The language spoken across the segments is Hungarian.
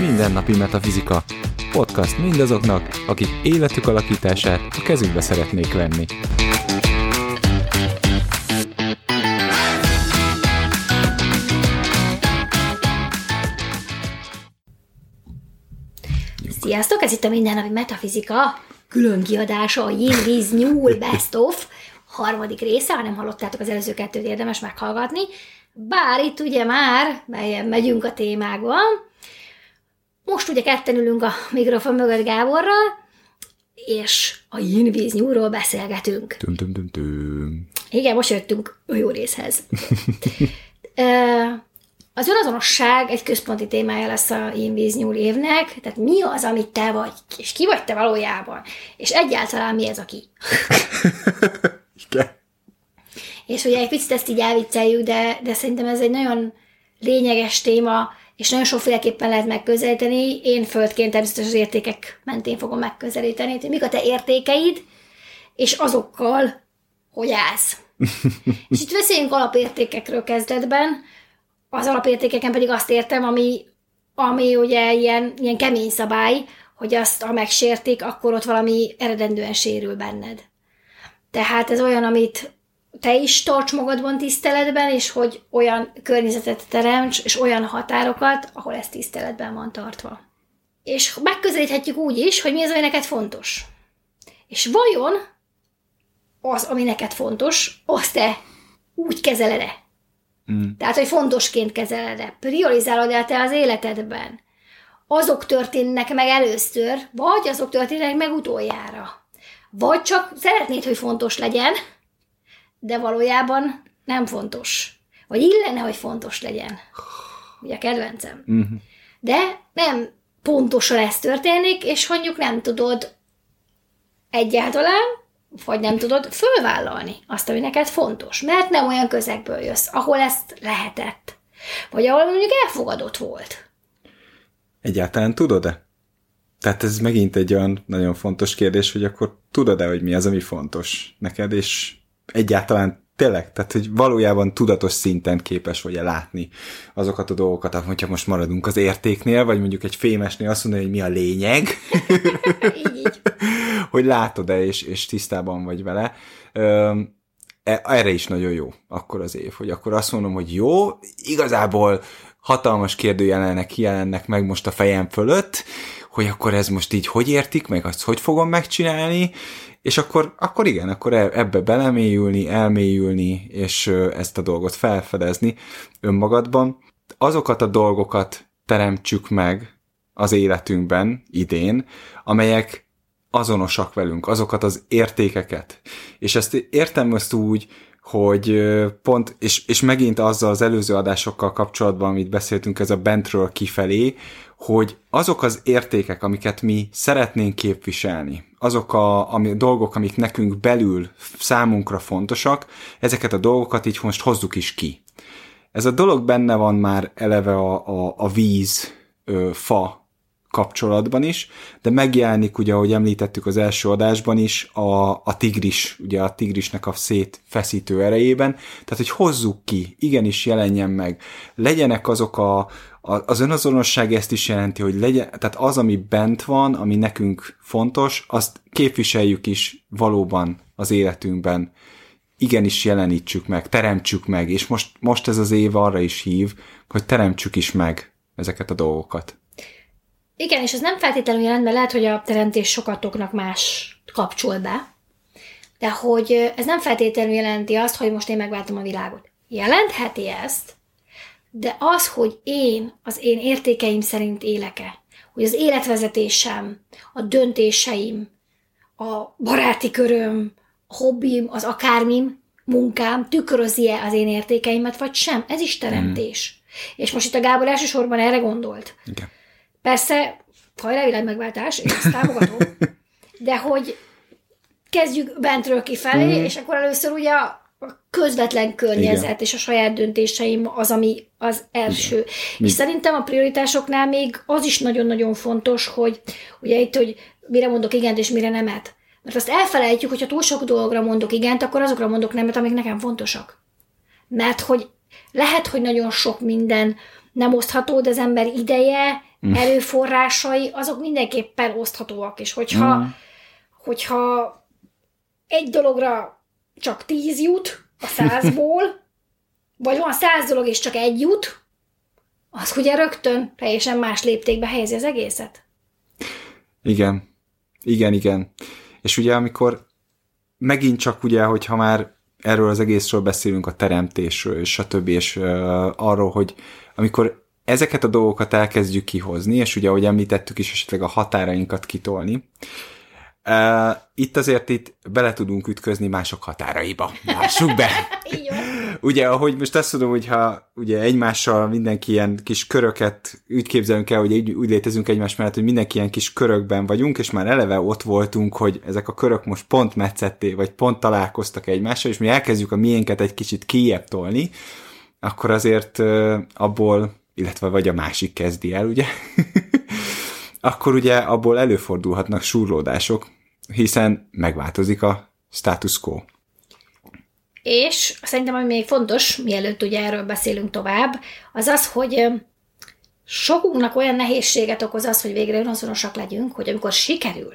Mindennapi Metafizika. Podcast mindazoknak, akik életük alakítását a kezükbe szeretnék venni. Sziasztok, ez itt a Mindennapi Metafizika külön kiadása, a Yin Wiz Nyúl Best of harmadik része, ha nem hallottátok az előző kettőt, érdemes meghallgatni. Bár itt ugye már melyen megyünk a témákban, most ugye ketten ülünk a mikrofon mögött Gáborral, és a Yin Wiz Nyúlról beszélgetünk. Tum, tum, tum, tum. Igen, most jöttünk a jó részhez. Az önazonosság egy központi témája lesz a Yin Nyúl évnek, tehát mi az, amit te vagy, és ki vagy te valójában, és egyáltalán mi ez a ki. Igen. És ugye egy picit ezt így elvicceljük, de, de szerintem ez egy nagyon lényeges téma, és nagyon sokféleképpen lehet megközelíteni. Én földként természetesen az értékek mentén fogom megközelíteni, hogy mik a te értékeid, és azokkal hogy állsz. és itt beszéljünk alapértékekről kezdetben, az alapértékeken pedig azt értem, ami, ami ugye ilyen, ilyen kemény szabály, hogy azt, ha megsértik, akkor ott valami eredendően sérül benned. Tehát ez olyan, amit te is tarts magadban tiszteletben, és hogy olyan környezetet teremts, és olyan határokat, ahol ez tiszteletben van tartva. És megközelíthetjük úgy is, hogy mi az, ami neked fontos. És vajon az, ami neked fontos, azt te úgy kezeled-e? Mm. Tehát, hogy fontosként kezeled-e? Priorizálod el te az életedben? Azok történnek meg először, vagy azok történnek meg utoljára? Vagy csak szeretnéd, hogy fontos legyen, de valójában nem fontos. Vagy illene, hogy fontos legyen. Ugye a kedvencem. Mhm. De nem pontosan ez történik, és mondjuk nem tudod egyáltalán, vagy nem tudod fölvállalni azt, ami neked fontos, mert nem olyan közegből jössz, ahol ezt lehetett. Vagy ahol mondjuk elfogadott volt. Egyáltalán tudod-e? Tehát ez megint egy olyan nagyon fontos kérdés, hogy akkor tudod-e, hogy mi az, ami fontos neked, és egyáltalán tényleg, tehát hogy valójában tudatos szinten képes vagy-e látni azokat a dolgokat, hogyha most maradunk az értéknél, vagy mondjuk egy fémesnél azt mondani, hogy mi a lényeg, hogy látod-e és, és tisztában vagy vele. E- erre is nagyon jó akkor az év, hogy akkor azt mondom, hogy jó, igazából hatalmas kérdőjelenek kijelennek meg most a fejem fölött, hogy akkor ez most így hogy értik, meg azt hogy fogom megcsinálni, és akkor, akkor igen, akkor e- ebbe belemélyülni, elmélyülni, és ezt a dolgot felfedezni önmagadban. Azokat a dolgokat teremtsük meg az életünkben idén, amelyek azonosak velünk, azokat az értékeket. És ezt értem ezt úgy, hogy pont, és, és megint azzal az előző adásokkal kapcsolatban, amit beszéltünk, ez a bentről kifelé, hogy azok az értékek, amiket mi szeretnénk képviselni, azok a ami, dolgok, amik nekünk belül számunkra fontosak, ezeket a dolgokat így most hozzuk is ki. Ez a dolog benne van már eleve a, a, a víz, ö, fa kapcsolatban is, de megjelenik, ugye, ahogy említettük az első adásban is, a, a tigris, ugye a tigrisnek a szétfeszítő erejében, tehát, hogy hozzuk ki, igenis jelenjen meg, legyenek azok a, az önazonosság ezt is jelenti, hogy legyen, tehát az, ami bent van, ami nekünk fontos, azt képviseljük is valóban az életünkben, igenis jelenítsük meg, teremtsük meg, és most, most ez az év arra is hív, hogy teremtsük is meg ezeket a dolgokat. Igen, és ez nem feltétlenül jelent, mert lehet, hogy a teremtés sokatoknak más kapcsol be, de hogy ez nem feltétlenül jelenti azt, hogy most én megváltom a világot. Jelentheti ezt, de az, hogy én az én értékeim szerint élek-e, hogy az életvezetésem, a döntéseim, a baráti köröm, a hobbim, az akármim, munkám tükrözi-e az én értékeimet, vagy sem. Ez is teremtés. És most itt a Gábor elsősorban erre gondolt. Igen. Persze, hajrá világmegváltás, én ezt támogatom, de hogy kezdjük bentről kifelé, mm. és akkor először ugye a közvetlen környezet Igen. és a saját döntéseim az, ami az első. És szerintem a prioritásoknál még az is nagyon-nagyon fontos, hogy ugye itt, hogy mire mondok igent és mire nemet. Mert azt elfelejtjük, hogyha túl sok dologra mondok igent, akkor azokra mondok nemet, amik nekem fontosak. Mert hogy lehet, hogy nagyon sok minden nem osztható, de az ember ideje. Erőforrásai, azok mindenképpen oszthatóak. És hogyha, mm. hogyha egy dologra csak tíz jut a százból, vagy van száz dolog, és csak egy jut, az ugye rögtön teljesen más léptékbe helyezi az egészet. Igen. Igen, igen. És ugye amikor megint csak ugye, hogyha már erről az egészről beszélünk, a teremtésről, és többi, és uh, arról, hogy amikor ezeket a dolgokat elkezdjük kihozni, és ugye, ahogy említettük is, esetleg a határainkat kitolni, uh, itt azért itt bele tudunk ütközni mások határaiba. Lássuk be! ugye, ahogy most azt tudom, hogyha ugye egymással mindenki ilyen kis köröket úgy képzelünk el, hogy úgy, úgy létezünk egymás mellett, hogy mindenki ilyen kis körökben vagyunk, és már eleve ott voltunk, hogy ezek a körök most pont metszetté, vagy pont találkoztak egymással, és mi elkezdjük a miénket egy kicsit kijebb tolni, akkor azért abból, illetve vagy a másik kezdi el, ugye? akkor ugye abból előfordulhatnak súrlódások, hiszen megváltozik a status quo. És szerintem, ami még fontos, mielőtt ugye erről beszélünk tovább, az az, hogy sokunknak olyan nehézséget okoz az, hogy végre önazonosak legyünk, hogy amikor sikerül,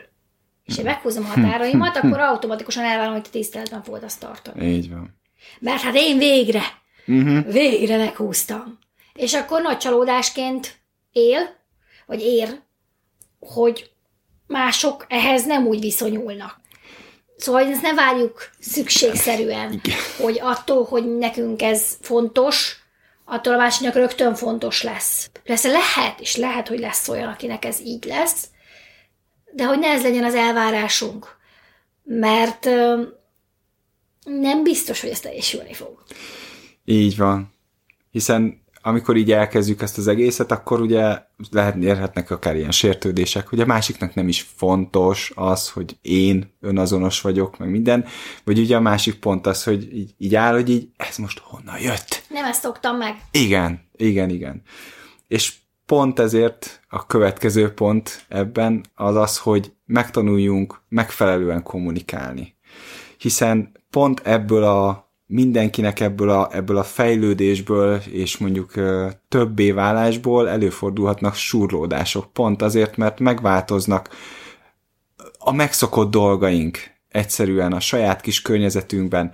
és én meghúzom a határaimat, akkor automatikusan elvárom, hogy te tiszteletben fogod azt tartani. Így van. Mert hát én végre, uh-huh. végre meghúztam. És akkor nagy csalódásként él, vagy ér, hogy mások ehhez nem úgy viszonyulnak. Szóval ezt ne várjuk szükségszerűen, Igen. hogy attól, hogy nekünk ez fontos, attól a másiknak rögtön fontos lesz. Persze lehet, és lehet, hogy lesz olyan, akinek ez így lesz, de hogy ne ez legyen az elvárásunk, mert nem biztos, hogy ez teljesülni fog. Így van. Hiszen amikor így elkezdjük ezt az egészet, akkor ugye lehet, érhetnek akár ilyen sértődések, hogy a másiknak nem is fontos az, hogy én önazonos vagyok, meg minden, vagy ugye a másik pont az, hogy így, így áll, hogy így, ez most honnan jött? Nem ezt szoktam meg. Igen, igen, igen. És pont ezért a következő pont ebben az az, hogy megtanuljunk megfelelően kommunikálni. Hiszen pont ebből a mindenkinek ebből a, ebből a fejlődésből és mondjuk többé válásból előfordulhatnak surlódások. Pont azért, mert megváltoznak a megszokott dolgaink egyszerűen a saját kis környezetünkben.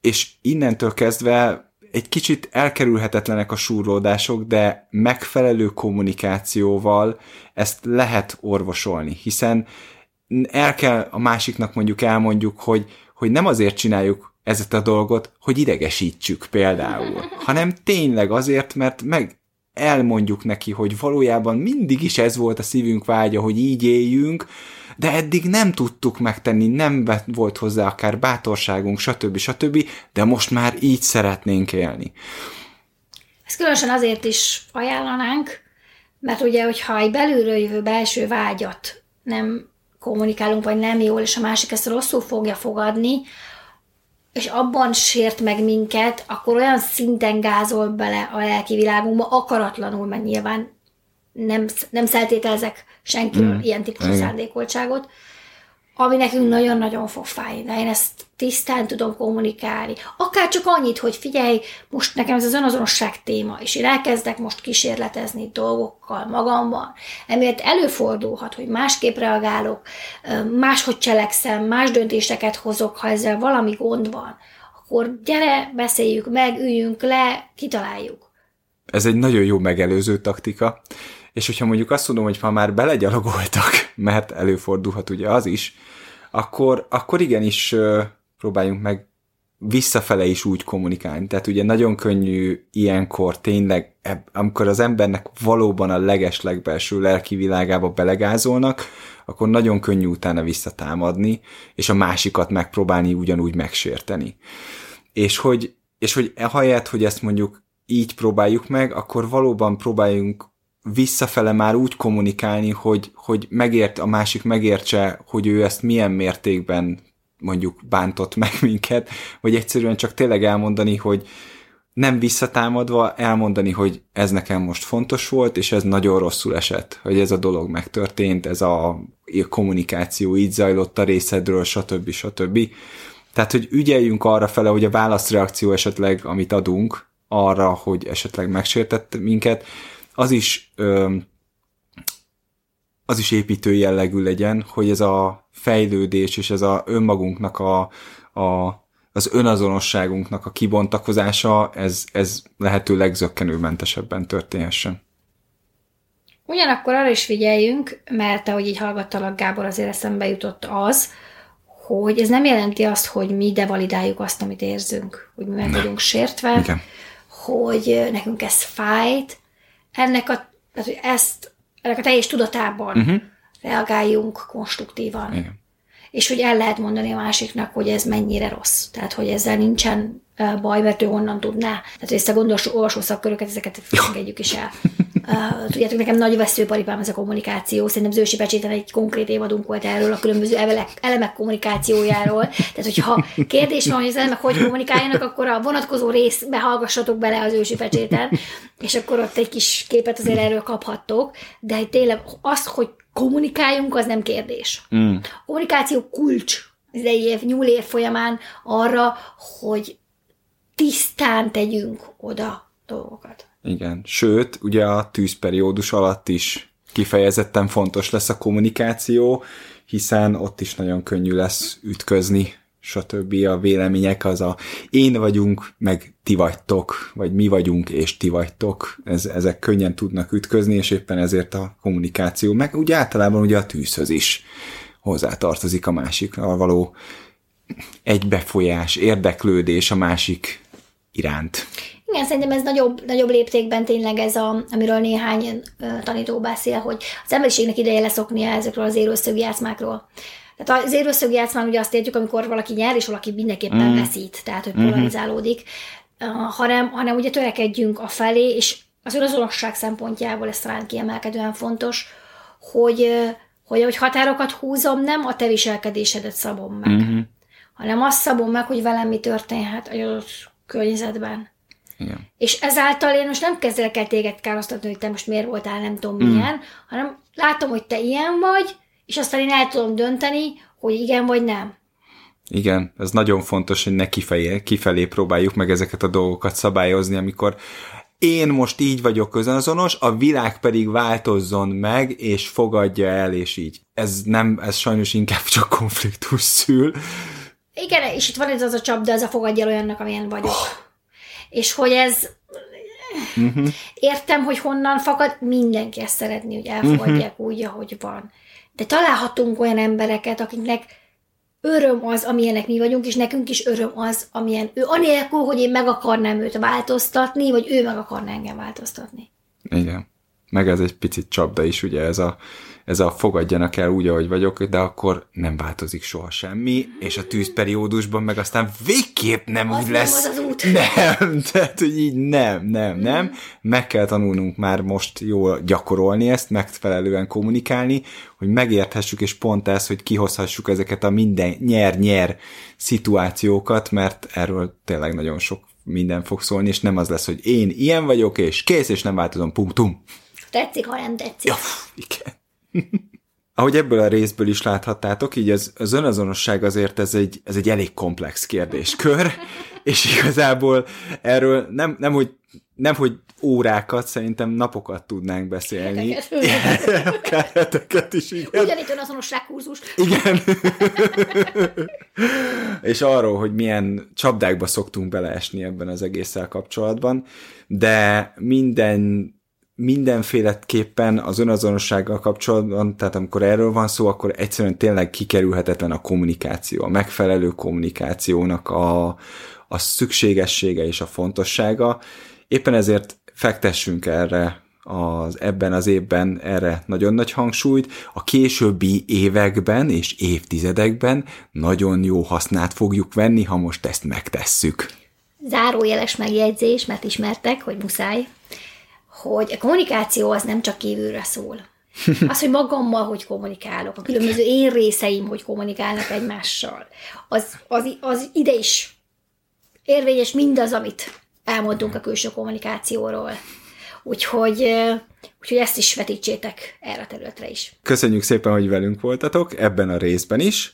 És innentől kezdve egy kicsit elkerülhetetlenek a súrlódások, de megfelelő kommunikációval ezt lehet orvosolni, hiszen el kell a másiknak mondjuk elmondjuk, hogy, hogy nem azért csináljuk ezt a dolgot, hogy idegesítsük például, hanem tényleg azért, mert meg elmondjuk neki, hogy valójában mindig is ez volt a szívünk vágya, hogy így éljünk, de eddig nem tudtuk megtenni, nem volt hozzá akár bátorságunk, stb. stb., de most már így szeretnénk élni. Ezt különösen azért is ajánlanánk, mert ugye, hogyha egy belülről jövő belső vágyat nem kommunikálunk, vagy nem jól, és a másik ezt rosszul fogja fogadni, és abban sért meg minket, akkor olyan szinten gázol bele a lelki világunkba, akaratlanul, mert nyilván nem, nem szeltételezek senkiről mm. ilyen típusú szándékoltságot, ami nekünk nagyon-nagyon fog fájni, de én ezt tisztán tudom kommunikálni. Akár csak annyit, hogy figyelj, most nekem ez az önazonosság téma, és én elkezdek most kísérletezni dolgokkal magamban, emiatt előfordulhat, hogy másképp reagálok, máshogy cselekszem, más döntéseket hozok, ha ezzel valami gond van, akkor gyere, beszéljük meg, üljünk le, kitaláljuk. Ez egy nagyon jó megelőző taktika, és hogyha mondjuk azt mondom, hogy ha már belegyalogoltak, mert előfordulhat ugye az is, akkor, akkor igenis próbáljunk meg visszafele is úgy kommunikálni. Tehát ugye nagyon könnyű ilyenkor tényleg, amikor az embernek valóban a leges legbelső lelki világába belegázolnak, akkor nagyon könnyű utána visszatámadni, és a másikat megpróbálni ugyanúgy megsérteni. És hogy, és hogy ahelyett, hogy ezt mondjuk így próbáljuk meg, akkor valóban próbáljunk visszafele már úgy kommunikálni, hogy, hogy megért, a másik megértse, hogy ő ezt milyen mértékben mondjuk bántott meg minket, vagy egyszerűen csak tényleg elmondani, hogy nem visszatámadva elmondani, hogy ez nekem most fontos volt, és ez nagyon rosszul esett, hogy ez a dolog megtörtént, ez a kommunikáció így zajlott a részedről, stb. stb. Tehát, hogy ügyeljünk arra fele, hogy a válaszreakció esetleg, amit adunk arra, hogy esetleg megsértett minket, az is ö, az is építő jellegű legyen, hogy ez a fejlődés és ez a önmagunknak a, a az önazonosságunknak a kibontakozása, ez, ez lehető legzökkenőmentesebben történhessen. Ugyanakkor arra is figyeljünk, mert ahogy így hallgattalak, Gábor, azért eszembe jutott az, hogy ez nem jelenti azt, hogy mi devalidáljuk azt, amit érzünk, hogy mi meg vagyunk sértve, Igen. hogy nekünk ez fájt, ennek a, tehát, hogy ezt, ennek a teljes tudatában uh-huh. reagáljunk konstruktívan. Igen és hogy el lehet mondani a másiknak, hogy ez mennyire rossz. Tehát, hogy ezzel nincsen baj, mert ő honnan tudná. Tehát, hogy ezt a gondolós olvasó szakköröket, ezeket engedjük is el. Uh, tudjátok, nekem nagy veszőparipám ez a kommunikáció. Szerintem Zősi Pecséten egy konkrét évadunk volt erről, a különböző elemek, elemek kommunikációjáról. Tehát, hogyha kérdés van, hogy az elemek hogy kommunikáljanak, akkor a vonatkozó részbe hallgassatok bele az Ősi Pecséten, és akkor ott egy kis képet azért erről kaphattok. De tényleg az, hogy kommunikáljunk, az nem kérdés. Mm. Kommunikáció kulcs az idei év, nyúl év folyamán arra, hogy tisztán tegyünk oda dolgokat. Igen, sőt, ugye a tűzperiódus alatt is kifejezetten fontos lesz a kommunikáció, hiszen ott is nagyon könnyű lesz ütközni, stb. a vélemények, az a én vagyunk, meg ti vagytok, vagy mi vagyunk, és ti vagytok. Ez, ezek könnyen tudnak ütközni, és éppen ezért a kommunikáció, meg úgy általában ugye a tűzhöz is hozzátartozik a másikra való egybefolyás, érdeklődés a másik iránt. Igen, szerintem ez nagyobb, nagyobb léptékben tényleg ez, a, amiről néhány tanító beszél, hogy az emberiségnek ideje leszoknia ezekről az érőszögi játszmákról. Tehát az érőszögi játszmán ugye azt értjük, amikor valaki nyer, és valaki mindenképpen mm. veszít, tehát hogy mhm. polarizálódik, uh, hanem, hanem ugye törekedjünk a felé, és az önazonosság szempontjából ez talán kiemelkedően fontos, hogy, hogy hogy határokat húzom, nem a te viselkedésedet szabom meg, mm-hmm. hanem azt szabom meg, hogy velem mi történhet a környezetben. Igen. És ezáltal én most nem kezdek el téged károsztatni, hogy te most miért voltál nem tudom mm. milyen, hanem látom, hogy te ilyen vagy, és aztán én el tudom dönteni, hogy igen vagy nem. Igen, ez nagyon fontos, hogy ne kifelé, kifelé próbáljuk meg ezeket a dolgokat szabályozni, amikor én most így vagyok közazonos, a világ pedig változzon meg, és fogadja el, és így. Ez nem, ez sajnos inkább csak konfliktus szül. Igen, és itt van ez az a csapda, ez a fogadja el olyannak, amilyen vagyok. Oh és hogy ez uh-huh. értem, hogy honnan fakad, mindenki ezt szeretné, hogy elfogadják uh-huh. úgy, ahogy van. De találhatunk olyan embereket, akiknek öröm az, amilyenek mi vagyunk, és nekünk is öröm az, amilyen ő, anélkül, hogy én meg akarnám őt változtatni, vagy ő meg akarná engem változtatni. Igen. Meg ez egy picit csapda is, ugye ez a ez a fogadjanak el úgy, ahogy vagyok, de akkor nem változik soha semmi, és a tűzperiódusban meg aztán végképp nem az úgy nem lesz. Az az út. Nem, tehát, hogy így nem, nem, nem. Meg kell tanulnunk már most jól gyakorolni ezt, megfelelően kommunikálni, hogy megérthessük, és pont ez, hogy kihozhassuk ezeket a minden nyer-nyer szituációkat, mert erről tényleg nagyon sok minden fog szólni, és nem az lesz, hogy én ilyen vagyok, és kész, és nem változom, punktum. Tetszik, ha nem tetszik. Ja, igen. Ahogy ebből a részből is láthattátok, így az, az önazonosság azért ez egy, ez egy elég komplex kérdéskör, és igazából erről nem, nem, hogy, nem, hogy órákat, szerintem napokat tudnánk beszélni. Akár heteket is, igen. Ugyanitt önazonosság kurzus. Igen. és arról, hogy milyen csapdákba szoktunk beleesni ebben az egésszel kapcsolatban, de minden mindenféleképpen az önazonossággal kapcsolatban, tehát amikor erről van szó, akkor egyszerűen tényleg kikerülhetetlen a kommunikáció, a megfelelő kommunikációnak a, a szükségessége és a fontossága. Éppen ezért fektessünk erre az ebben az évben erre nagyon nagy hangsúlyt, a későbbi években és évtizedekben nagyon jó hasznát fogjuk venni, ha most ezt megtesszük. Zárójeles megjegyzés, mert ismertek, hogy muszáj hogy a kommunikáció az nem csak kívülre szól. Az, hogy magammal hogy kommunikálok, a különböző én részeim hogy kommunikálnak egymással, az, az, az ide is érvényes mindaz, amit elmondtunk a külső kommunikációról. Úgyhogy, úgyhogy ezt is vetítsétek erre a területre is. Köszönjük szépen, hogy velünk voltatok ebben a részben is,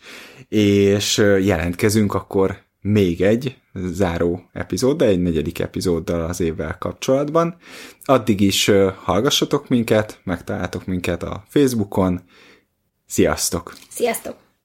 és jelentkezünk akkor még egy záró epizóddal, egy negyedik epizóddal az évvel kapcsolatban. Addig is hallgassatok minket, megtaláltok minket a Facebookon. Sziasztok! Sziasztok!